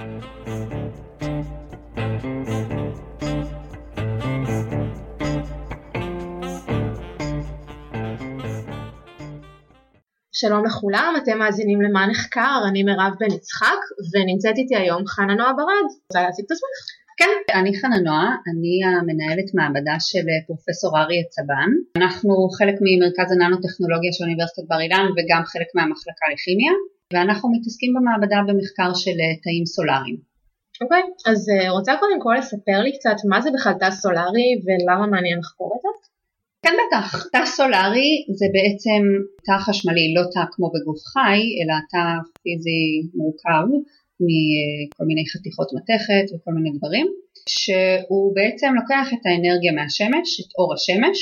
שלום לכולם, אתם מאזינים למה נחקר, אני מירב בן יצחק ונמצאת איתי היום חנה נועה ברד, רוצה להציג את עצמך? כן, אני חנה נועה, אני המנהלת מעבדה של פרופסור אריה צבן, אנחנו חלק ממרכז הננו-טכנולוגיה של אוניברסיטת בר אילן וגם חלק מהמחלקה לכימיה, ואנחנו מתעסקים במעבדה במחקר של תאים סולאריים. אוקיי, okay, אז אה, רוצה קודם כל לספר לי קצת מה זה בכלל תא סולארי ולמה מעניין לחקור את זה? כן בטח, תא סולארי זה בעצם תא חשמלי, לא תא כמו בגוף חי, אלא תא פיזי מורכב מכל מיני חתיכות מתכת וכל מיני דברים, שהוא בעצם לוקח את האנרגיה מהשמש, את אור השמש,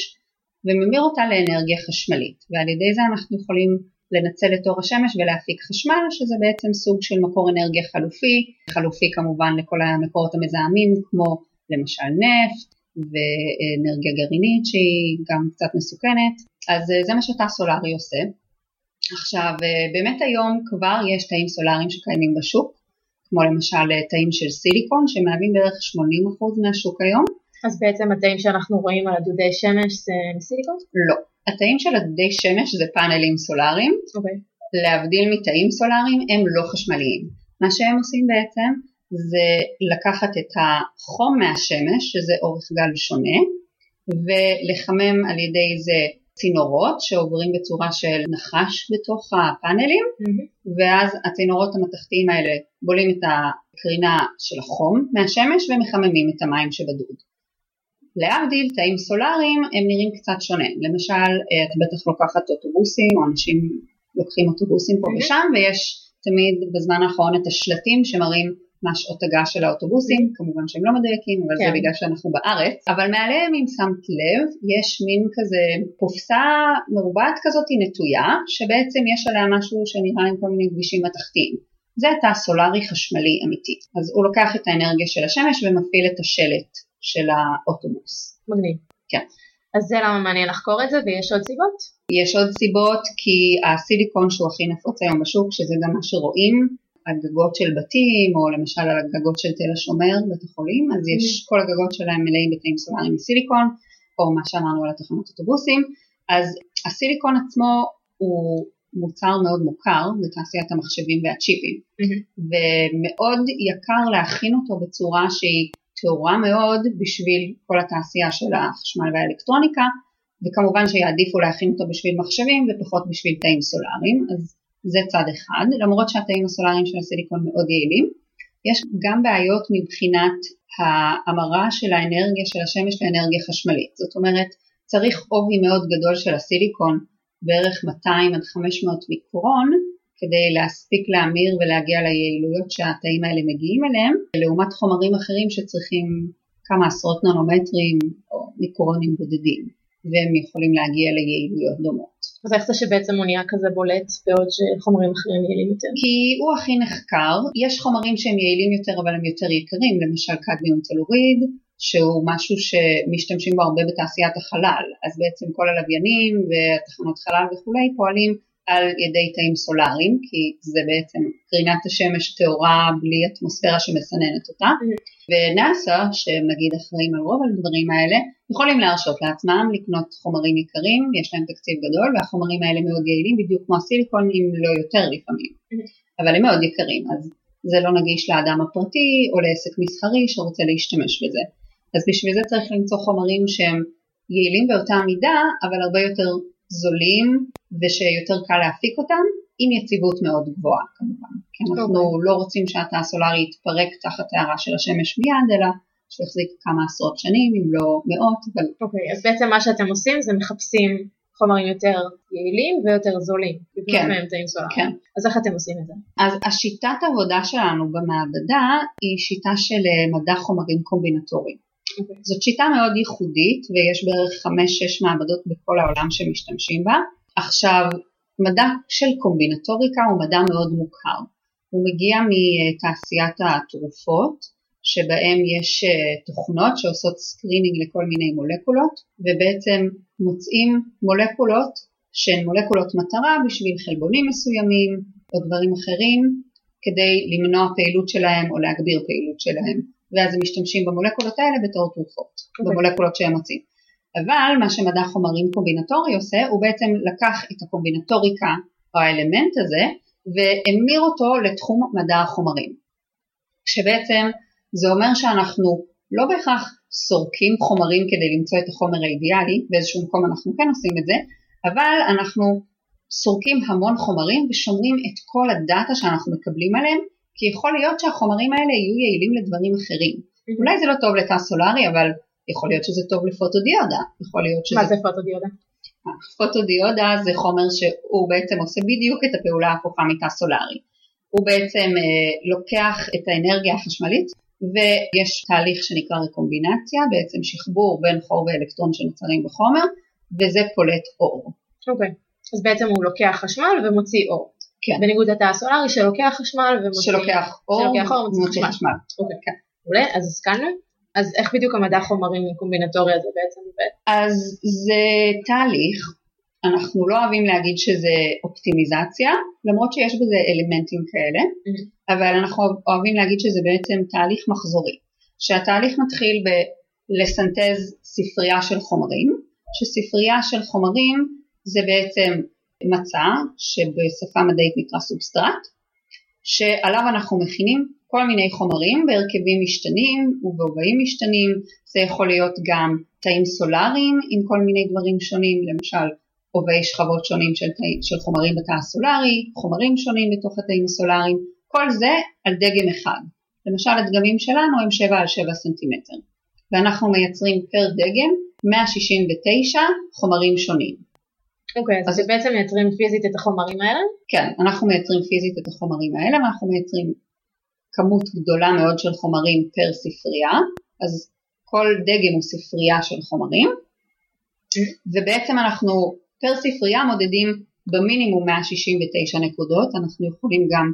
וממיר אותה לאנרגיה חשמלית, ועל ידי זה אנחנו יכולים לנצל את אור השמש ולהפיק חשמל, שזה בעצם סוג של מקור אנרגיה חלופי, חלופי כמובן לכל המקורות המזהמים כמו למשל נפט, ואנרגיה גרעינית שהיא גם קצת מסוכנת, אז אה, זה מה שתא סולארי עושה. עכשיו אה, באמת היום כבר יש תאים סולאריים שקיימים בשוק, כמו למשל אה, תאים של סיליקון שמהווים בערך 80% מהשוק היום. אז בעצם התאים שאנחנו רואים על הדודי שמש זה סיליקון? לא, התאים של הדודי שמש זה פאנלים סולאריים, okay. אוקיי. להבדיל מתאים סולאריים הם לא חשמליים. מה שהם עושים בעצם זה לקחת את החום מהשמש, שזה אורך גל שונה, ולחמם על ידי זה צינורות שעוברים בצורה של נחש בתוך הפאנלים, mm-hmm. ואז הצינורות המתכתיים האלה בולים את הקרינה של החום מהשמש ומחממים את המים שבדוד. להבדיל תאים סולאריים הם נראים קצת שונה, למשל את בטח לוקחת אוטובוסים או אנשים לוקחים אוטובוסים פה mm-hmm. ושם ויש תמיד בזמן האחרון את השלטים שמראים מה שעות הגעה של האוטובוסים, כמובן שהם לא מדויקים, אבל כן. זה בגלל שאנחנו בארץ, אבל מעליהם אם שמת לב, יש מין כזה קופסה מרובעת כזאת נטויה, שבעצם יש עליה משהו שנראה עם כל מיני כבישים מתכתיים. זה תא סולארי חשמלי אמיתי. אז הוא לוקח את האנרגיה של השמש ומפעיל את השלט של האוטובוס. מגניב. כן. אז זה למה מעניין לחקור את זה, ויש עוד סיבות? יש עוד סיבות כי הסיליקון שהוא הכי נפוץ היום בשוק, שזה גם מה שרואים, על גגות של בתים או למשל על הגגות של תל השומר בית החולים אז יש mm-hmm. כל הגגות שלהם מלאים בתאים סולאריים מסיליקון או מה שאמרנו על התחנות אוטובוסים אז הסיליקון עצמו הוא מוצר מאוד מוכר בתעשיית המחשבים והצ'יפים mm-hmm. ומאוד יקר להכין אותו בצורה שהיא טהורה מאוד בשביל כל התעשייה של החשמל והאלקטרוניקה וכמובן שיעדיפו להכין אותו בשביל מחשבים ופחות בשביל תאים סולאריים אז זה צד אחד, למרות שהתאים הסולאריים של הסיליקון מאוד יעילים. יש גם בעיות מבחינת ההמרה של האנרגיה של השמש לאנרגיה חשמלית, זאת אומרת צריך עובי מאוד גדול של הסיליקון, בערך 200 עד 500 מיקרון, כדי להספיק להמיר ולהגיע ליעילויות שהתאים האלה מגיעים אליהם, לעומת חומרים אחרים שצריכים כמה עשרות ננומטרים או מיקרונים בודדים, והם יכולים להגיע ליעילויות דומות. אז איך זה שבעצם הוא נהיה כזה בולט בעוד שחומרים אחרים יעילים יותר? כי הוא הכי נחקר, יש חומרים שהם יעילים יותר אבל הם יותר יקרים, למשל קדמיום טלוריד, שהוא משהו שמשתמשים בו הרבה בתעשיית החלל, אז בעצם כל הלוויינים והתחנות חלל וכולי פועלים על ידי תאים סולאריים, כי זה בעצם קרינת השמש טהורה בלי אטמוספירה שמסננת אותה, mm-hmm. ונאסא, שנגיד אחראים על רוב הדברים האלה, יכולים להרשות לעצמם לקנות חומרים יקרים, יש להם תקציב גדול, והחומרים האלה מאוד יעילים, בדיוק כמו הסיליקון, אם לא יותר לפעמים, mm-hmm. אבל הם מאוד יקרים, אז זה לא נגיש לאדם הפרטי או לעסק מסחרי שרוצה להשתמש בזה. אז בשביל זה צריך למצוא חומרים שהם יעילים באותה מידה, אבל הרבה יותר זולים ושיותר קל להפיק אותם עם יציבות מאוד גבוהה כמובן, כי אנחנו okay. אוקיי. לא רוצים שהתא הסולארי יתפרק תחת הערה של השמש מיד אלא שיחזיק כמה עשרות שנים אם לא מאות. אבל... אוקיי, okay, אז בעצם מה שאתם עושים זה מחפשים חומרים יותר יעילים ויותר זולים, כן, כן. אז איך אתם עושים את זה? אז השיטת עבודה שלנו במעבדה היא שיטה של אה, מדע חומרים קומבינטורי. זאת שיטה מאוד ייחודית ויש בערך 5-6 מעבדות בכל העולם שמשתמשים בה. עכשיו, מדע של קומבינטוריקה הוא מדע מאוד מוכר. הוא מגיע מתעשיית התרופות, שבהם יש אה, תוכנות שעושות screening לכל מיני מולקולות, ובעצם מוצאים מולקולות שהן מולקולות מטרה בשביל חלבונים מסוימים או דברים אחרים, כדי למנוע פעילות שלהם או להגביר פעילות שלהם, ואז הם משתמשים במולקולות האלה בתור תרופות, okay. אוקיי. במולקולות שהם מוצאים. אבל מה שמדע חומרים קומבינטורי עושה, הוא בעצם לקח את הקומבינטוריקה או האלמנט הזה והמיר אותו לתחום מדע החומרים. שבעצם זה אומר שאנחנו לא בהכרח סורקים חומרים כדי למצוא את החומר האידיאלי, באיזשהו מקום אנחנו כן עושים את זה, אבל אנחנו סורקים המון חומרים ושומרים את כל הדאטה שאנחנו מקבלים עליהם, כי יכול להיות שהחומרים האלה יהיו יעילים לדברים אחרים. אולי זה לא טוב לתא סולארי, אבל יכול להיות שזה טוב לפוטודיודה. יכול להיות שזה... מה זה פוטודיודה? פוטודיודה זה חומר שהוא בעצם עושה בדיוק את הפעולה ההפוכה מתא סולארי. הוא בעצם אה, לוקח את האנרגיה החשמלית ויש תהליך שנקרא רקומבינציה, בעצם שחבור בין חור ואלקטרון שנוצרים בחומר וזה פולט אור. אוקיי, okay. אז בעצם הוא לוקח חשמל ומוציא אור. כן. בניגוד לתא הסולארי שלוקח חשמל ומוציא... שלוקח אור, שלוקח אור ומוציא חשמל. אוקיי. כן. מעולה, אז הסכמנו? אז איך בדיוק המדע חומרים קומבינטורי הזה בעצם עובד? אז זה תהליך, אנחנו לא אוהבים להגיד שזה אופטימיזציה, למרות שיש בזה אלמנטים כאלה, mm-hmm. אבל אנחנו אוהבים להגיד שזה בעצם תהליך מחזורי, שהתהליך מתחיל בלסנטז ספרייה של חומרים, שספרייה של חומרים זה בעצם מצע שבשפה מדעית נקרא סובסטרט, שעליו אנחנו מכינים כל מיני חומרים בהרכבים משתנים ובהובעים משתנים, זה יכול להיות גם תאים סולאריים עם כל מיני דברים שונים, למשל הובעי שכבות שונים של, תא, של חומרים בתא הסולארי, חומרים שונים בתוך התאים הסולאריים, כל זה על דגם אחד. למשל הדגמים שלנו הם 7 על 7 סנטימטר, ואנחנו מייצרים פר דגם 169 חומרים שונים. אוקיי, okay, אז, אז בעצם מייצרים פיזית את החומרים האלה? כן, אנחנו מייצרים פיזית את החומרים האלה ואנחנו מייצרים כמות גדולה מאוד של חומרים פר ספרייה, אז כל דגם הוא ספרייה של חומרים, ובעצם אנחנו פר ספרייה מודדים במינימום 169 נקודות, אנחנו יכולים גם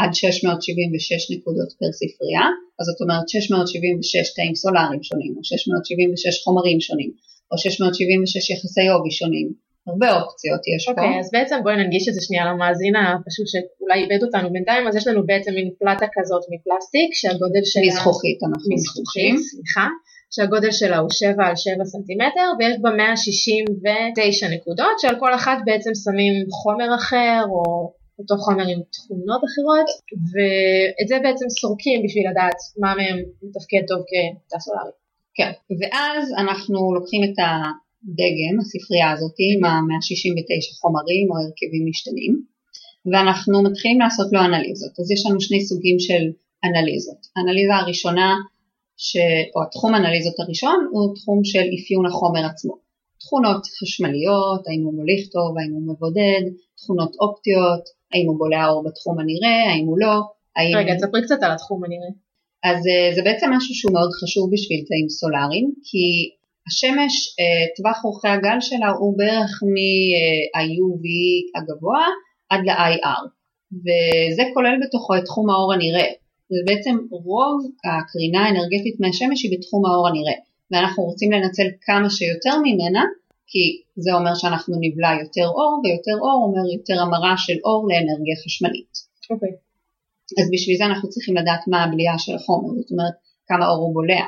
עד 676 נקודות פר ספרייה, אז זאת אומרת 676 תאים סולאריים שונים, או 676 חומרים שונים, או 676 יחסי עובי שונים, הרבה אופציות יש okay, פה. אוקיי, אז בעצם בואי ננגיש את זה שנייה למאזין הפשוט שאולי איבד אותנו בינתיים, אז יש לנו בעצם מין פלטה כזאת מפלסטיק שהגודל שלה... מזכוכית אנחנו מזכוכית, סליחה. שהגודל שלה הוא 7 על 7 סנטימטר ויש בה 169 נקודות שעל כל אחת בעצם שמים חומר אחר או אותו חומר עם תכונות אחרות ואת זה בעצם סורקים בשביל לדעת מה מהם מתפקד טוב כתא סולארי. כן, ואז אנחנו לוקחים את ה... דגם, הספרייה הזאת עם ה-169 חומרים או הרכבים משתנים, ואנחנו מתחילים לעשות לו אנליזות. אז יש לנו שני סוגים של אנליזות. האנליזה הראשונה, ש... או התחום האנליזות הראשון, הוא תחום של אפיון החומר עצמו. תכונות חשמליות, האם הוא מוליך טוב, האם הוא מבודד, תכונות אופטיות, האם הוא בולע אור בתחום הנראה, האם הוא לא. האם... רגע, תספרי קצת על התחום הנראה. אז אה, זה בעצם משהו שהוא מאוד חשוב בשביל תאים סולאריים, כי השמש, אה, טווח אורכי הגל שלה הוא בערך מה-UV הגבוה עד ל-IR וזה כולל בתוכו את תחום האור הנראה ובעצם רוב הקרינה האנרגטית מהשמש היא בתחום האור הנראה ואנחנו רוצים לנצל כמה שיותר ממנה כי זה אומר שאנחנו נבלע יותר אור ויותר אור אומר יותר המרה של אור לאנרגיה חשמלית. אוקיי. Okay. אז בשביל זה אנחנו צריכים לדעת מה הבליעה של החומר, זאת אומרת כמה אור הוא בולע,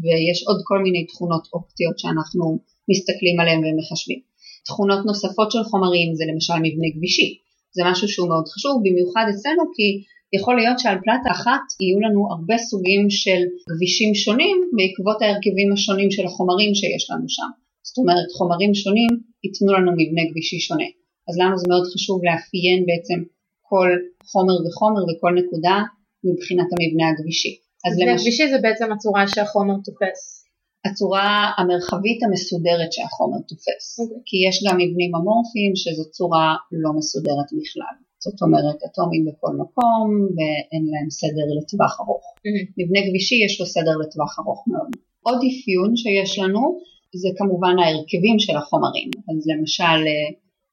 ויש עוד כל מיני תכונות אופטיות שאנחנו מסתכלים עליהן ומחשבים. תכונות נוספות של חומרים זה למשל מבנה גבישי, זה משהו שהוא מאוד חשוב במיוחד אצלנו כי יכול להיות שעל פלטה אחת יהיו לנו הרבה סוגים של גבישים שונים בעקבות ההרכבים השונים של החומרים שיש לנו שם. זאת אומרת חומרים שונים ייתנו לנו מבנה גבישי שונה. אז לנו זה מאוד חשוב לאפיין בעצם כל חומר וחומר וכל נקודה מבחינת המבנה הגבישי. אז למש... כבישי זה בעצם הצורה שהחומר תופס. הצורה המרחבית המסודרת שהחומר תופס. Okay. אוקיי. כי יש גם מבנים אמורפיים שזו צורה לא מסודרת בכלל. זאת אומרת אטומים בכל מקום ואין להם סדר לטווח ארוך. Mm-hmm. מבנה גבישי יש לו סדר לטווח ארוך מאוד. עוד אפיון שיש לנו זה כמובן ההרכבים של החומרים. אז למשל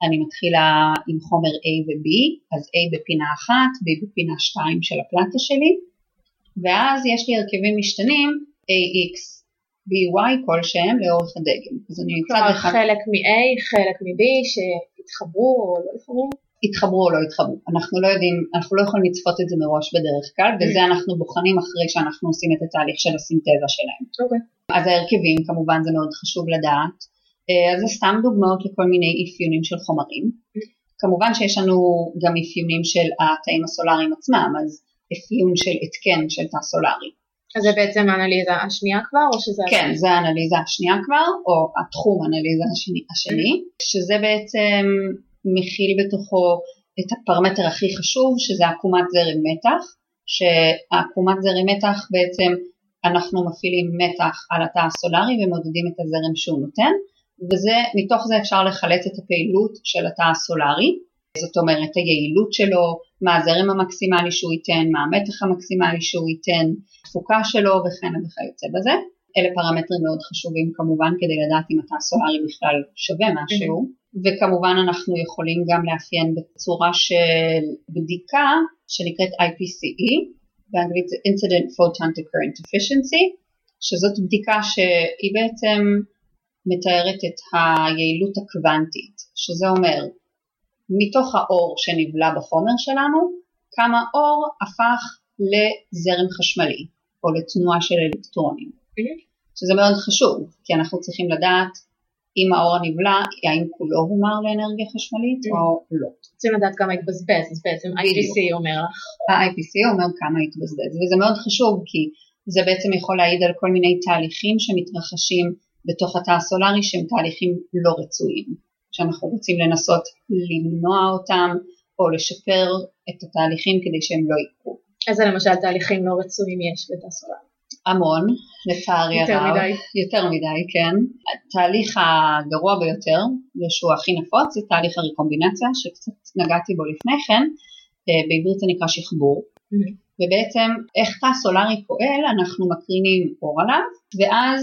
אני מתחילה עם חומר A ו-B, אז A בפינה אחת, B בפינה 2 של הפלטה שלי, ואז יש לי הרכבים משתנים AX, BY כלשהם לאורך הדגם. אז אני מצד אחד... חלק מ-A, חלק מ-B שהתחברו או לא התחברו? יתחברו או לא יתחברו. אנחנו לא יודעים, אנחנו לא יכולים לצפות את זה מראש בדרך כלל, וזה Mm. אנחנו בוחנים אחרי שאנחנו עושים את התהליך של הסינתזה שלהם. אוקיי. אז ההרכבים כמובן זה מאוד חשוב לדעת. אה, אז זה סתם דוגמאות לכל מיני אפיונים של חומרים. כמובן שיש לנו גם אפיונים של התאים הסולאריים עצמם, אז אפיון של התקן של תא סולארי. אז זה בעצם האנליזה השנייה כבר, או שזה... כן, זה האנליזה השנייה כבר, או התחום האנליזה השני, השני, שזה בעצם מכיל בתוכו את הפרמטר הכי חשוב, שזה עקומת זרם מתח, שהעקומת זרם מתח בעצם אנחנו מפעילים מתח על התא הסולארי ומודדים את הזרם שהוא נותן, וזה, מתוך זה אפשר לחלץ את הפעילות של התא הסולארי, זאת אומרת היעילות שלו, מה הזרם המקסימלי שהוא ייתן, מה המתח המקסימלי שהוא ייתן, תפוקה שלו וכן וכיוצא בזה. אלה פרמטרים מאוד חשובים כמובן כדי לדעת אם התא הסולארי בכלל שווה משהו, וכמובן אנחנו יכולים גם לאפיין בצורה של בדיקה שנקראת IPCE, באנגלית זה Incident Photon to Current Efficiency, שזאת בדיקה שהיא בעצם מתארת את היעילות הקוונטית, שזה אומר מתוך האור שנבלע בחומר שלנו, כמה אור הפך לזרם חשמלי או לתנועה של אלקטרונים, שזה מאוד חשוב, כי אנחנו צריכים לדעת אם האור הנבלע, האם כולו הומר לאנרגיה חשמלית או לא. רוצים לדעת כמה התבזבז, אז בעצם IPC אומר לך. ה-IPC אומר כמה התבזבז, וזה מאוד חשוב כי זה בעצם יכול להעיד על כל מיני תהליכים שמתרחשים בתוך התא הסולארי שהם תהליכים לא רצויים, שאנחנו רוצים לנסות למנוע אותם או לשפר את התהליכים כדי שהם לא יקרו. איזה למשל תהליכים לא רצויים יש סולארי? המון, לצערי יותר הרב. מדי. יותר מדי, כן. התהליך הגרוע ביותר, ושהוא הכי נפוץ, זה תהליך הרקומבינציה, שקצת נגעתי בו לפני כן, אה, בעברית זה נקרא שחבור. Mhm. ובעצם איך תא סולארי פועל, אנחנו מקרינים אור עליו, ואז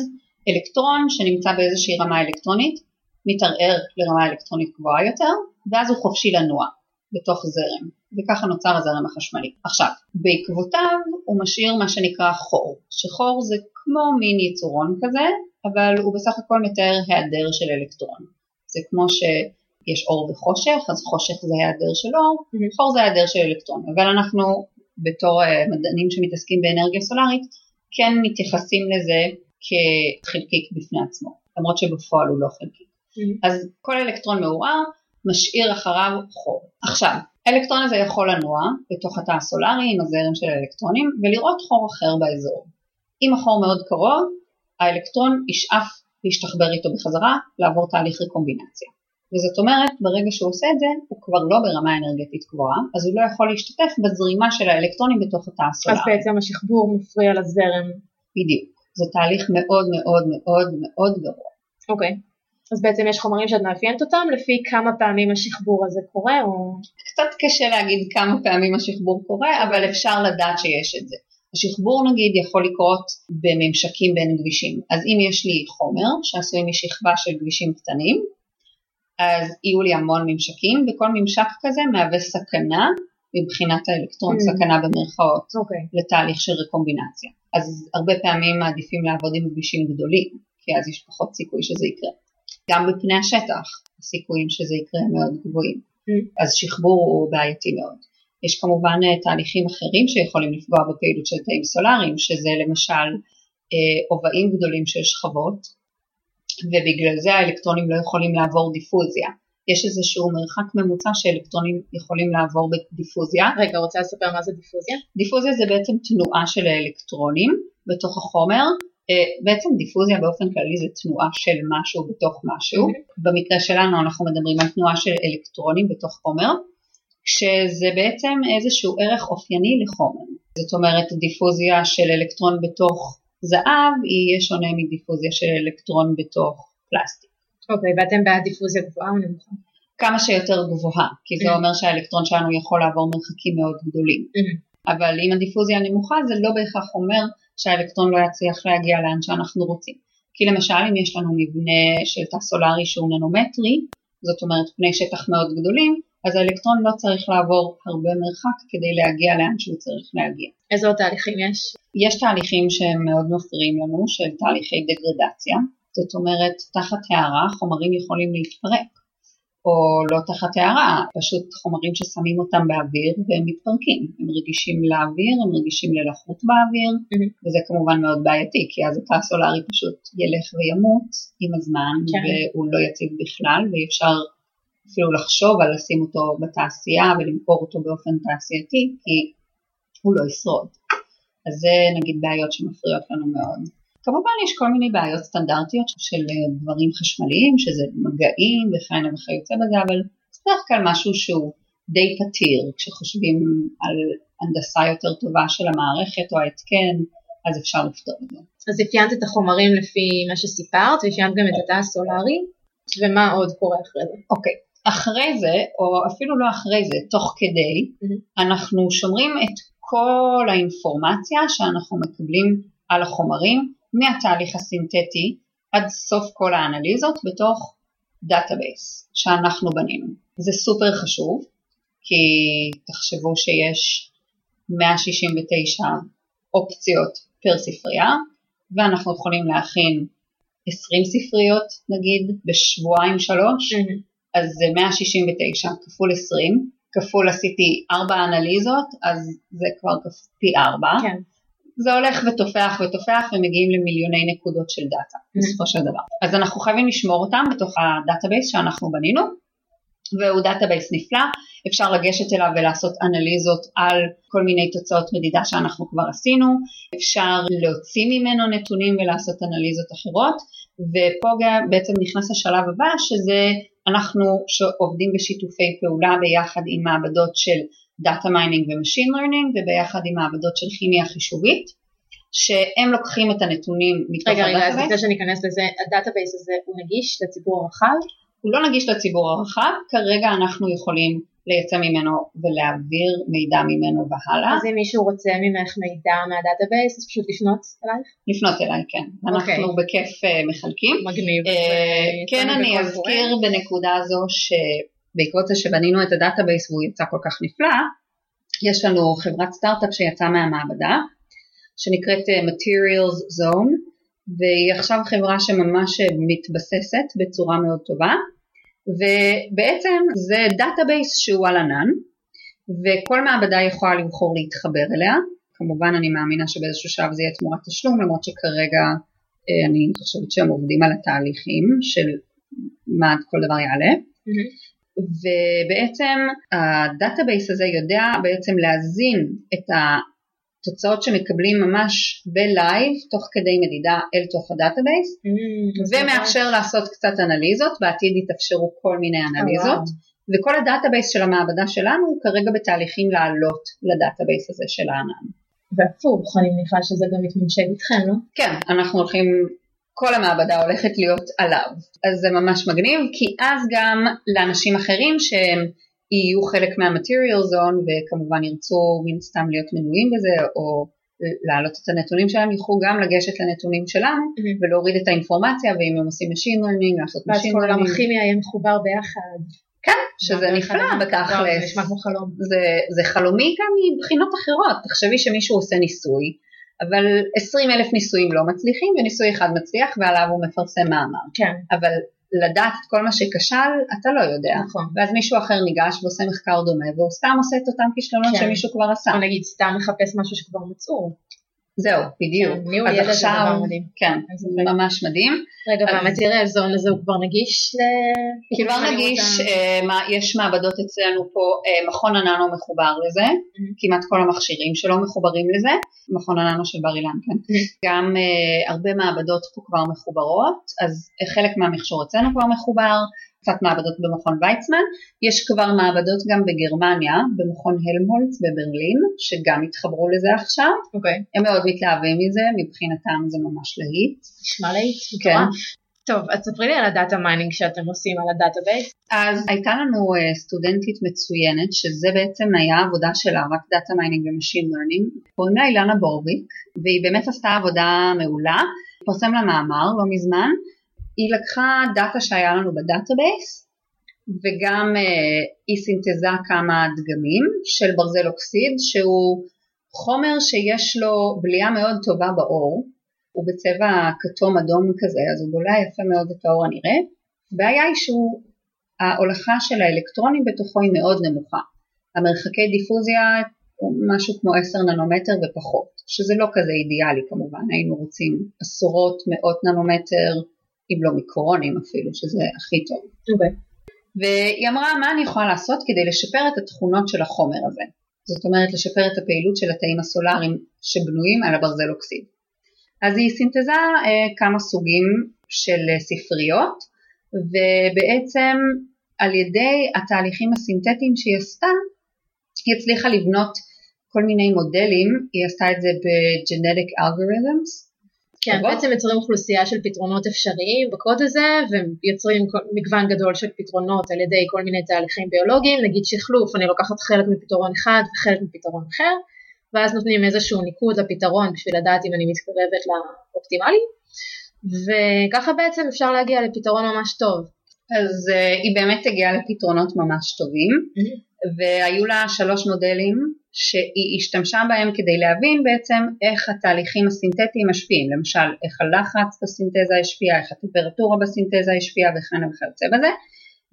אלקטרון שנמצא באיזושהי רמה אלקטרונית, מתערער לרמה אלקטרונית גבוהה יותר, ואז הוא חופשי לנוע בתוך זרם, וככה נוצר הזרם החשמלי. עכשיו, בעקבותיו הוא משאיר מה שנקרא חור, שחור זה כמו מין יצורון כזה, אבל הוא בסך הכל מתאר היעדר של אלקטרון. זה כמו שיש אור וחושך, אז חושך זה היעדר של אור, Mhm. חור זה היעדר של אלקטרון, אבל אנחנו בתור אה, מדענים שמתעסקים באנרגיה סולארית, כן מתייחסים לזה כחלקיק בפני עצמו, למרות שבפועל הוא לא חלקיק. אז כל אלקטרון מעורער משאיר אחריו חור. עכשיו, האלקטרון הזה יכול לנוע בתוך התא הסולארי עם הזרם של האלקטרונים ולראות חור אחר באזור. אם החור מאוד קרוב, האלקטרון ישאף להשתחבר איתו בחזרה, לעבור תהליך רקומבינציה. וזאת אומרת, ברגע שהוא עושה את זה, הוא כבר לא ברמה אנרגטית גבוהה, אז הוא לא יכול להשתתף בזרימה של האלקטרונים בתוך התא אז הסולארי. בעצם השחבור מפריע לזרם. בדיוק. זה תהליך מאוד מאוד מאוד מאוד גרוע. אוקיי. אז בעצם יש חומרים שאת מאפיינת אותם לפי כמה פעמים השחבור הזה קורה, או... קצת קשה להגיד כמה פעמים השחבור קורה, אבל אפשר לדעת שיש את זה. השחבור נגיד יכול לקרות בממשקים בין גבישים. אז אם יש לי חומר שעשוי משכבה של גבישים קטנים, אז יהיו לי המון ממשקים, וכל ממשק כזה מהווה סכנה מבחינת האלקטרון, Mm. סכנה במרכאות, אוקיי. לתהליך של רקומבינציה. אז הרבה פעמים מעדיפים לעבוד עם גבישים גדולים, כי אז יש פחות סיכוי שזה יקרה. גם בפני השטח הסיכויים שזה יקרה מאוד גבוהים. Mm. אז שחבור הוא בעייתי מאוד. יש כמובן אה, תהליכים אחרים שיכולים לפגוע בפעילות של תאים סולאריים, שזה למשל אה, עובעים גדולים של שכבות, ובגלל זה האלקטרונים לא יכולים לעבור דיפוזיה. יש איזשהו מרחק ממוצע שאלקטרונים יכולים לעבור בדיפוזיה. רגע, רוצה לספר מה זה דיפוזיה? דיפוזיה זה בעצם תנועה של האלקטרונים בתוך החומר. אה, בעצם דיפוזיה באופן כללי זה תנועה של משהו בתוך משהו. במקרה שלנו אנחנו מדברים על תנועה של אלקטרונים בתוך חומר, שזה בעצם איזשהו ערך אופייני לחומר. זאת אומרת דיפוזיה של אלקטרון בתוך זהב יהיה שונה מדיפוזיה של אלקטרון בתוך פלסטיק. אוקיי, ואתם בעד דיפוזיה גבוהה או נמוכה? כמה שיותר גבוהה, כי זה Mhm. אומר שהאלקטרון שלנו יכול לעבור מרחקים מאוד גדולים. Mhm. אבל אם הדיפוזיה נמוכה זה לא בהכרח אומר שהאלקטרון לא יצליח להגיע לאן שאנחנו רוצים. כי למשל אם יש לנו מבנה של תא סולארי שהוא ננומטרי, זאת אומרת פני שטח מאוד גדולים, אז האלקטרון לא צריך לעבור הרבה מרחק כדי להגיע לאן שהוא צריך להגיע. איזה עוד תהליכים יש? יש תהליכים שהם מאוד מפריעים לנו, של תהליכי דגרדציה, זאת אומרת תחת הערה חומרים יכולים להתפרק, או לא תחת הערה, פשוט חומרים ששמים אותם באוויר והם מתפרקים, הם רגישים לאוויר, הם רגישים ללחות באוויר, Mhm. וזה כמובן מאוד בעייתי, כי אז התא הסולארי פשוט ילך וימות עם הזמן, כן. והוא לא יציב בכלל, ואי אפשר אפילו לחשוב על לשים אותו בתעשייה ולמכור אותו באופן תעשייתי, כי הוא לא ישרוד. אז זה נגיד בעיות שמפריעות לנו מאוד. כמובן יש כל מיני בעיות סטנדרטיות של אה, דברים חשמליים, שזה מגעים וכהנה וכיוצא בזה, אבל זה בדרך כלל משהו שהוא די פתיר, כשחושבים על הנדסה יותר טובה של המערכת או ההתקן, אז אפשר לפתור את זה. אז אפיינת את החומרים לפי מה שסיפרת, ואפיינת גם את התא הסולארי, ומה עוד קורה אחרי זה? אוקיי, אחרי זה, או אפילו לא אחרי זה, תוך כדי, Mhm. אנחנו שומרים את כל האינפורמציה שאנחנו מקבלים על החומרים מהתהליך הסינתטי עד סוף כל האנליזות בתוך database שאנחנו בנינו. זה סופר חשוב, כי תחשבו שיש 169 אופציות פר ספרייה, ואנחנו יכולים להכין 20 ספריות נגיד בשבועיים שלוש, אז זה 169 כפול 20, כפול עשיתי 4 אנליזות, אז זה כבר פי 4. כן. זה הולך ותופח ותופח ומגיעים למיליוני נקודות של data בסופו של דבר. אז אנחנו חייבים לשמור אותם בתוך ה database שאנחנו בנינו, והוא database נפלא, אפשר לגשת אליו ולעשות אנליזות על כל מיני תוצאות מדידה שאנחנו כבר עשינו, אפשר להוציא ממנו נתונים ולעשות אנליזות אחרות, ופה בעצם נכנס השלב הבא שזה אנחנו עובדים בשיתופי פעולה ביחד עם מעבדות של Data Mining ו-Machine Learning וביחד עם מעבדות של כימיה חישובית שהם לוקחים את הנתונים מתוך רגע, רגע, אז לפני שניכנס לזה, ה database הזה הוא נגיש לציבור הרחב? הוא לא נגיש לציבור הרחב, כרגע אנחנו יכולים לייצא ממנו ולהעביר מידע ממנו והלאה, אז אם מישהו רוצה ממך מידע מה database, אז פשוט לפנות אלייך? לפנות אליי כן, אוקיי. אנחנו בכיף אה, מחלקים. מגניב. אה, כן אני אזכיר. בנקודה הזו שבעקבות זה שבנינו את ה database והוא יצא כל כך נפלא, יש לנו חברת סטארט-אפ שיצאה מהמעבדה שנקראת אה, Materials Zone והיא עכשיו חברה שממש אה, מתבססת בצורה מאוד טובה ובעצם זה database שהוא על ענן וכל מעבדה יכולה לבחור להתחבר אליה כמובן אני מאמינה שבאיזשהו שלב זה יהיה תמורת תשלום למרות שכרגע אה, אני חושבת שהם עובדים על התהליכים של כמה כל דבר יעלה מהמם. ובעצם ה database הזה יודע בעצם להזין את התוצאות שמקבלים ממש ב live תוך כדי מדידה אל תוך ה database Mm, אז ומאפשר לעשות קצת אנליזות, בעתיד יתאפשרו כל מיני אנליזות וכל ה database של המעבדה שלנו הוא כרגע בתהליכים לעלות ל database הזה של הענן. והפוך, אני מניחה שזה גם מתממשק איתכם, לא? כן, אנחנו הולכים, כל המעבדה הולכת להיות עליו, אז זה ממש מגניב, כי אז גם לאנשים אחרים שהם יהיו חלק מה-material zone וכמובן ירצו מן סתם להיות מנויים בזה או להעלות את הנתונים שלהם, יוכלו גם לגשת לנתונים שלנו Mhm. ולהוריד את האינפורמציה ואם הם עושים machine learning, לעשות ואז machine כל עולם learning, הכימיה יהיה מחובר ביחד. כן, שזה נפלא. וואו, זה בתכלס. נשמע כמו חלום. זה, זה חלומי גם מבחינות אחרות, תחשבי שמישהו עושה ניסוי, אבל 20 אלף ניסויים לא מצליחים וניסוי אחד מצליח ועליו הוא מפרסם מאמר, כן, אבל לדעת את כל מה שכשל אתה לא יודע, נכון. ואז מישהו אחר ניגש ועושה מחקר דומה והוא סתם עושה את אותם כישלונות כן. שמישהו כבר עשה, או נגיד סתם מחפש משהו שכבר מצאו. זהו בדיוק, ניהול אז ידע זה עכשיו, דבר מדהים. כן, זה. ממש מדהים, רגע, והמטריאל זון הזה הוא כבר נגיש ל... כבר נגיש, אה, מה- יש מעבדות אצלנו פה, אה, מכון הננו מחובר לזה, Mhm. כמעט כל המכשירים שלו מחוברים לזה, מכון הננו של בר אילן, כן. Mhm. גם אה, הרבה מעבדות פה כבר מחוברות, אז חלק מהמכשור אצלנו כבר מחובר, קצת מעבדות במכון ויצמן, יש כבר מעבדות גם בגרמניה, במכון הלמהולץ בברלין, שגם התחברו לזה עכשיו, אוקיי, הם מאוד מתלהבים מזה, מבחינתם זה ממש להיט. נשמע להיט. כן. טוב, אז ספרי לי על ה data mining שאתם עושים על ה database. אז הייתה לנו אה, סטודנטית מצוינת, שזה בעצם היה עבודה שלה, רק data mining ו machine learning, קוראים לה אילנה בורביק, והיא באמת עשתה עבודה מעולה, פרסם לה מאמר לא מזמן, היא לקחה data שהיה לנו ב database, וגם אה, היא סינתזה כמה דגמים של ברזל אוקסיד, שהוא חומר שיש לו בליעה מאוד טובה באור, הוא בצבע כתום אדום כזה, אז הוא בולע יפה מאוד את האור הנראה, הבעיה היא שהוא ההולכה של האלקטרונים בתוכו היא מאוד נמוכה. המרחקי דיפוזיה הוא משהו כמו 10 ננומטר ופחות, שזה לא כזה אידיאלי כמובן, היינו רוצים עשרות מאות ננומטר, אם לא מיקרונים אפילו, שזה הכי טוב. Okay. אוקיי. והיא אמרה מה אני יכולה לעשות כדי לשפר את התכונות של החומר הזה, זאת אומרת לשפר את הפעילות של התאים הסולאריים שבנויים על הברזל אוקסיד. אז היא סינתזה אה, כמה סוגים של אה, ספריות ובעצם על ידי התהליכים הסינתטיים שהיא עשתה היא הצליחה לבנות כל מיני מודלים, היא עשתה את זה ב-genetic algorithms. כן, טובות. בעצם יוצרים אוכלוסייה של פתרונות אפשריים בקוד הזה ויוצרים מגוון גדול של פתרונות על ידי כל מיני תהליכים ביולוגיים, נגיד שחלוף, אני לוקחת חלק מפתרון אחד וחלק מפתרון אחר, ואז נותנים איזשהו ניקוד לפתרון בשביל לדעת אם אני מתקרבת לאופטימלי, וככה בעצם אפשר להגיע לפתרון ממש טוב. אז uh, היא באמת הגיעה לפתרונות ממש טובים, mm-hmm. והיו לה שלוש מודלים שהיא השתמשה בהם כדי להבין בעצם איך התהליכים הסינתטיים משפיעים, למשל איך הלחץ בסינתזה השפיע, איך הטמפרטורה בסינתזה השפיעה וכן וכיוצא בזה,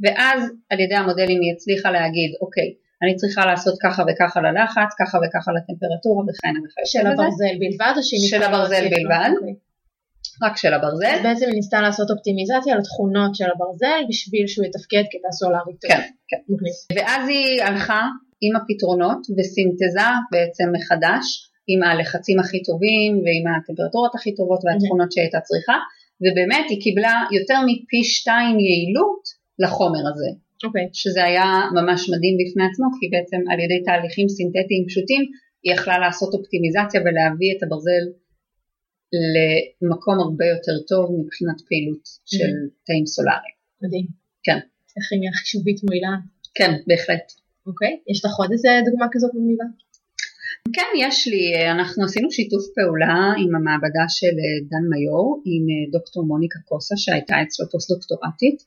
ואז על ידי המודלים היא הצליחה להגיד אוקיי אני צריכה לעשות ככה וככה ללחץ, ככה וככה לטמפרטורה וכן וכיוצא בזה. של הברזל בלבד או שהיא של הברזל בלבד. אוקיי. רק של הברזל. בעצם היא ניסתה לעשות אופטימיזציה לתכונות של הברזל בשביל שהוא יתפקד כתא סולארי טוב. כן, כן. ואז היא הלכה עם הפתרונות וסינתזה בעצם מחדש עם הלחצים הכי טובים ועם הטמפרטורות הכי טובות והתכונות שהיא הייתה צריכה ובאמת היא קיבלה יותר מפי שתיים יעילות לחומר הזה. Okay. אוקיי. שזה היה ממש מדהים בפני עצמו כי בעצם על ידי תהליכים סינתטיים פשוטים היא יכלה לעשות אופטימיזציה ולהביא את הברזל למקום הרבה יותר טוב מבחינת פעילות של תאים סולאריים. מדהים. כן. איך חישובית מועילה. כן, בהחלט. אוקיי, יש לך עוד איזה דוגמה כזאת מגניבה? כן, יש לי, אנחנו עשינו שיתוף פעולה עם המעבדה של אה, דן מיור, עם אה, דוקטור מוניקה קוסה שהייתה אצלו פוסט דוקטורטית.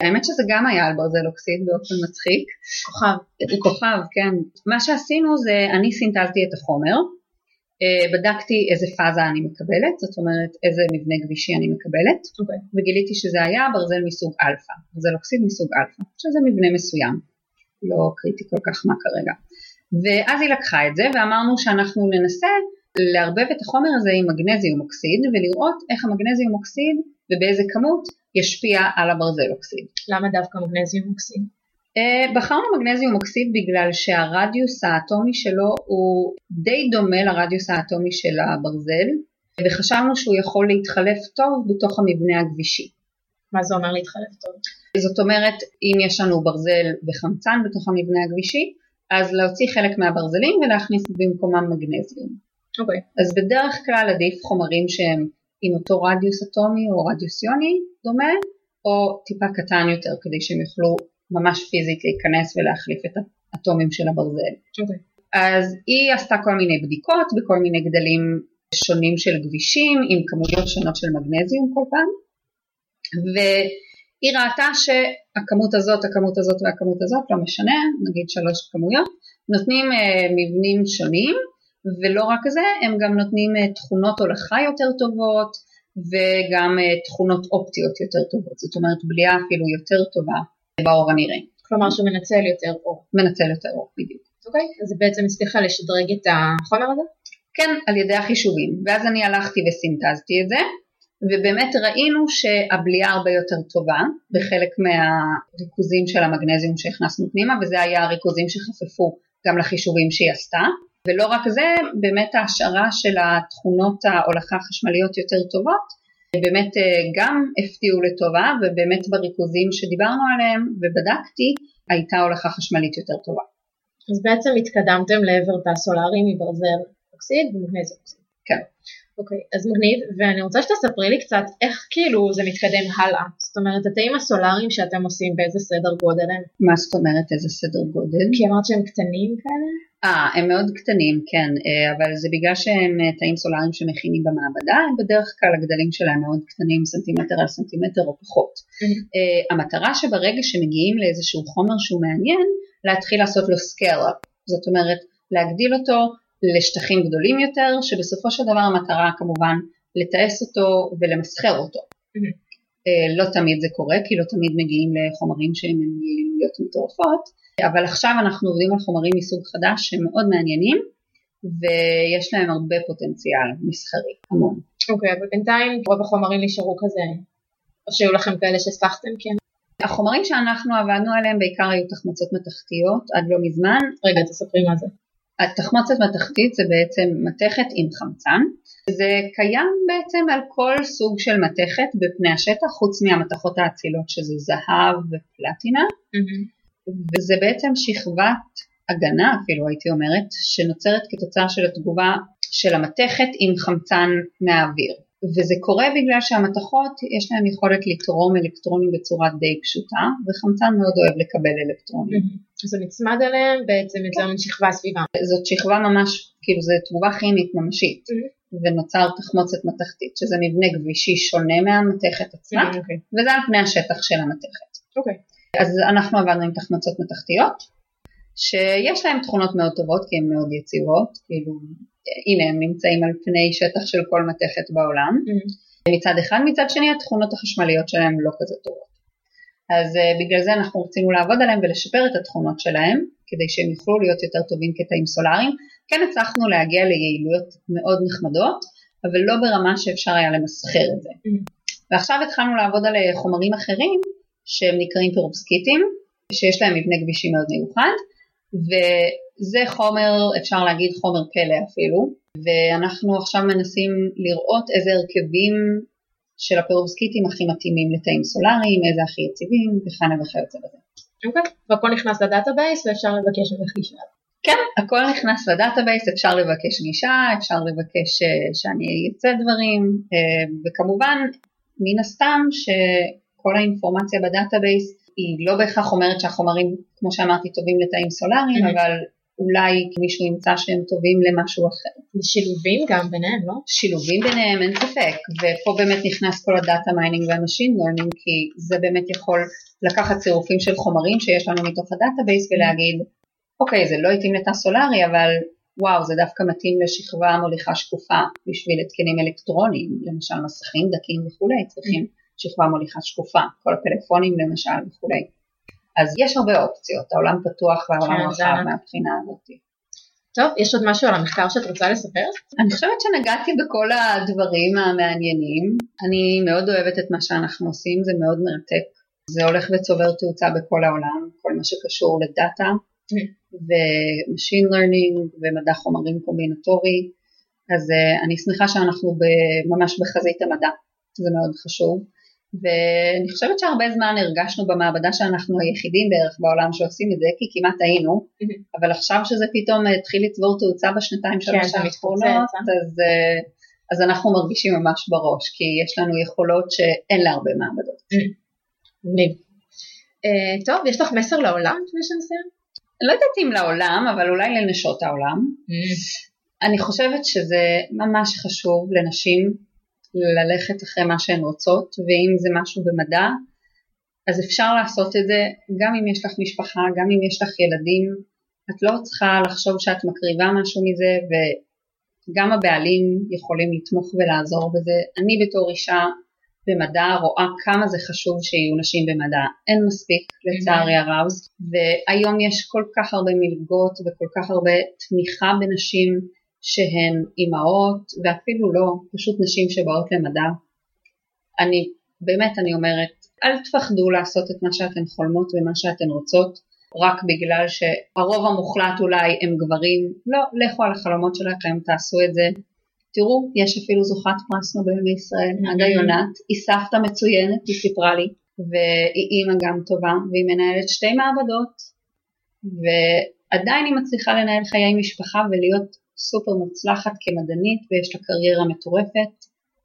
האמת שזה גם היה על ברזל אוקסיד באופן מצחיק. כוכב. כוכב, כן. מה שעשינו זה, אני סינתזתי את החומר, בדקתי איזה פאזה אני מקבלת, זאת אומרת איזה מבנה גבישי אני מקבלת, okay. אוקיי. וגיליתי שזה היה ברזל מסוג אלפא, ברזל אוקסיד מסוג אלפא, שזה מבנה מסוים, לא קריטי כל כך מה כרגע. ואז היא לקחה את זה ואמרנו שאנחנו ננסה לערבב את החומר הזה עם מגנזיום אוקסיד ולראות איך המגנזיום אוקסיד ובאיזה כמות ישפיע על הברזל אוקסיד. למה דווקא מגנזיום אוקסיד? אה, בחרנו מגנזיום אוקסיד בגלל שהרדיוס האטומי שלו הוא די דומה לרדיוס האטומי של הברזל וחשבנו שהוא יכול להתחלף טוב בתוך המבנה הגבישי. מה זה אומר להתחלף טוב? זאת אומרת אם יש לנו ברזל וחמצן בתוך המבנה הגבישי אז להוציא חלק מהברזלים ולהכניס במקומם מגנזיום. אוקיי. Okay. אז בדרך כלל עדיף חומרים שהם עם אותו רדיוס אטומי או רדיוס יוני דומה או טיפה קטן יותר כדי שהם יוכלו ממש פיזית להיכנס ולהחליף את האטומים של הברזל. Okay. אוקיי. אז היא עשתה כל מיני בדיקות בכל מיני גדלים שונים של גבישים עם כמויות שונות של מגנזיום כל פעם והיא ראתה שהכמות הזאת, הכמות הזאת והכמות הזאת, לא משנה, נגיד שלוש כמויות, נותנים אה, מבנים שונים ולא רק זה, הם גם נותנים אה, תכונות הולכה יותר טובות וגם אה, תכונות אופטיות יותר טובות, זאת אומרת בליעה אפילו יותר טובה באור הנראה. כלומר שהוא מנצל יותר אור. מנצל יותר אור, בדיוק. אוקיי, אז זה בעצם הצליחה לשדרג את החומר הזה? כן, על ידי החישובים. ואז אני הלכתי וסינתזתי את זה, ובאמת ראינו שהבליעה הרבה יותר טובה בחלק מהריכוזים של המגנזיום שהכנסנו פנימה, וזה היה הריכוזים שחפפו גם לחישובים שהיא עשתה. ולא רק זה, באמת ההשערה של התכונות ההולכה החשמליות יותר טובות, באמת אה, גם הפתיעו לטובה ובאמת בריכוזים שדיברנו עליהם ובדקתי הייתה הולכה חשמלית יותר טובה. אז בעצם התקדמתם לעבר תא סולארי מברזל אוקסיד ומגנזיום אוקסיד. כן. אוקיי, אז מגניב, ואני רוצה שתספרי לי קצת איך כאילו זה מתקדם הלאה. זאת אומרת, התאים הסולאריים שאתם עושים באיזה סדר גודל הם? מה זאת אומרת איזה סדר גודל? כי אמרת שהם קטנים כאלה? אה, הם מאוד קטנים, כן, אה, אבל זה בגלל שהם אה, תאים סולאריים שמכינים במעבדה, הם בדרך כלל הגדלים שלהם מאוד קטנים, סנטימטר על סנטימטר או פחות. Mm-hmm. המטרה שברגע שמגיעים לאיזשהו חומר שהוא מעניין, להתחיל לעשות לו scale-up, זאת אומרת להגדיל אותו לשטחים גדולים יותר, שבסופו של דבר המטרה כמובן לתעש אותו ולמסחר אותו. Mm-hmm. אה, לא תמיד זה קורה, כי לא תמיד מגיעים לחומרים שהם עם יעילויות מטורפות, אבל עכשיו אנחנו עובדים על חומרים מסוג חדש שהם מאוד מעניינים, ויש להם הרבה פוטנציאל מסחרי, המון. אוקיי, okay, אבל בינתיים רוב החומרים נשארו כזה, או שהיו לכם כאלה שהספחתם כן? החומרים שאנחנו עבדנו עליהם בעיקר היו תחמוצות מתכתיות עד לא מזמן. רגע, תספרי מה זה. התחמוצת מתכתית זה בעצם מתכת עם חמצן. זה קיים בעצם על כל סוג של מתכת בפני השטח חוץ מהמתכות האצילות שזה זהב ופלטינה mm-hmm. וזה בעצם שכבת הגנה אפילו הייתי אומרת שנוצרת כתוצאה של התגובה של המתכת עם חמצן מהאוויר וזה קורה בגלל שהמתכות יש להן יכולת לתרום אלקטרונים בצורה די פשוטה וחמצן מאוד אוהב לקבל אלקטרונים. אז זה נצמד אליהם בעצם יוצר מין שכבה סביבה. זאת שכבה ממש, כאילו זו תגובה כימית ממשית ונוצר תחמוצת מתכתית שזה מבנה גבישי שונה מהמתכת עצמה אוקיי. וזה על פני השטח של המתכת. אוקיי. אז אנחנו עבדנו עם תחמוצות מתכתיות שיש להם תכונות מאוד טובות כי הן מאוד יציבות, כאילו הנה הם נמצאים על פני שטח של כל מתכת בעולם mm-hmm. מצד אחד, מצד שני התכונות החשמליות שלהם לא כזה טובות. אז uh, בגלל זה אנחנו רצינו לעבוד עליהם ולשפר את התכונות שלהם כדי שהם יוכלו להיות יותר טובים כתאים סולאריים. כן הצלחנו להגיע ליעילויות מאוד נחמדות, אבל לא ברמה שאפשר היה למסחר את זה. Mm-hmm. ועכשיו התחלנו לעבוד על אה, חומרים אחרים שהם נקראים פירובסקיטים, שיש להם מבנה גבישי מאוד מיוחד, וזה חומר, אפשר להגיד חומר פלא אפילו, ואנחנו עכשיו מנסים לראות איזה הרכבים של הפירובסקיטים הכי מתאימים לתאים סולאריים, איזה הכי יציבים וכהנה וכיוצא בזה. אוקיי. והכל נכנס ל database ואפשר לבקש ממך גישה. כן, הכל נכנס ל database, אפשר לבקש גישה, אפשר לבקש אה, שאני אייצא דברים, אה, וכמובן, מן הסתם שכל האינפורמציה ב database היא לא בהכרח אומרת שהחומרים, כמו שאמרתי, טובים לתאים סולאריים, mm-hmm. אבל אולי מישהו ימצא שהם טובים למשהו אחר. ושילובים גם ביניהם, לא? שילובים ביניהם, אין ספק, ופה באמת נכנס כל ה data mining וה machine learning, כי זה באמת יכול לקחת צירופים של חומרים שיש לנו מתוך ה database ולהגיד, אוקיי, זה לא התאים לתא סולארי, אבל וואו, זה דווקא מתאים לשכבה מוליכה שקופה בשביל התקנים אלקטרוניים, למשל מסכים דקים וכולי, צריכים שכבה מוליכה שקופה, כל הפלאפונים למשל וכולי. אז יש הרבה אופציות, העולם פתוח והעולם כן, רחב מהבחינה הזאת. טוב, יש עוד משהו על המחקר שאת רוצה לספר? אני חושבת שנגעתי בכל הדברים המעניינים. אני מאוד אוהבת את מה שאנחנו עושים, זה מאוד מרתק. זה הולך וצובר תאוצה בכל העולם, כל מה שקשור ל data ו machine learning ומדע חומרים קומבינטורי. אז אה, אני שמחה שאנחנו ממש בחזית המדע, זה מאוד חשוב. ואני חושבת שהרבה זמן הרגשנו במעבדה שאנחנו היחידים בערך בעולם שעושים את זה, כי כמעט היינו, אבל עכשיו שזה פתאום התחיל לצבור תאוצה בשנתיים שלוש כן, האחרונות, אז, אה, אז אנחנו מרגישים ממש בראש, כי יש לנו יכולות שאין להרבה מעבדות. אה, טוב, יש לך מסר לעולם לפני שנסיים? לא יודעת אם לעולם, אבל אולי לנשות העולם. אני חושבת שזה ממש חשוב לנשים ללכת אחרי מה שהן רוצות, ואם זה משהו במדע, אז אפשר לעשות את זה גם אם יש לך משפחה, גם אם יש לך ילדים, את לא צריכה לחשוב שאת מקריבה משהו מזה, וגם הבעלים יכולים לתמוך ולעזור בזה. אני בתור אישה במדע רואה כמה זה חשוב שיהיו נשים במדע, אין מספיק לצערי הרב, והיום יש כל כך הרבה מלגות וכל כך הרבה תמיכה בנשים שהן אימהות ואפילו לא, פשוט נשים שבאות למדע. אני, באמת אני אומרת, אל תפחדו לעשות את מה שאתן חולמות ומה שאתן רוצות, רק בגלל שהרוב המוחלט אולי הם גברים, לא, לכו על החלומות שלכם, תעשו את זה. תראו, יש אפילו זוכת פרס נובל בישראל, mm-hmm. עדה יונת, היא סבתא מצוינת, היא סיפרה לי, והיא אימא גם טובה, והיא מנהלת שתי מעבדות, ועדיין היא מצליחה לנהל חיי משפחה ולהיות סופר מוצלחת כמדענית ויש לה קריירה מטורפת,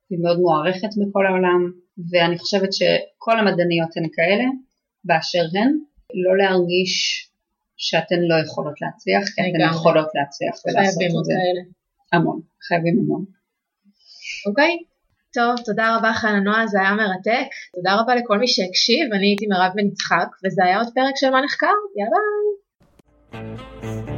היא מאוד מוערכת בכל העולם ואני חושבת שכל המדעניות הן כאלה באשר הן, לא להרגיש שאתן לא יכולות להצליח, כי אתן יכולות להצליח ולעשות את זה. כאלה. המון, חייבים המון. אוקיי, טוב, תודה רבה חנה נועה, זה היה מרתק. תודה רבה לכל מי שהקשיב, אני הייתי מירב בן יצחק, וזה היה עוד פרק של מה נחקר, יאללה ביי.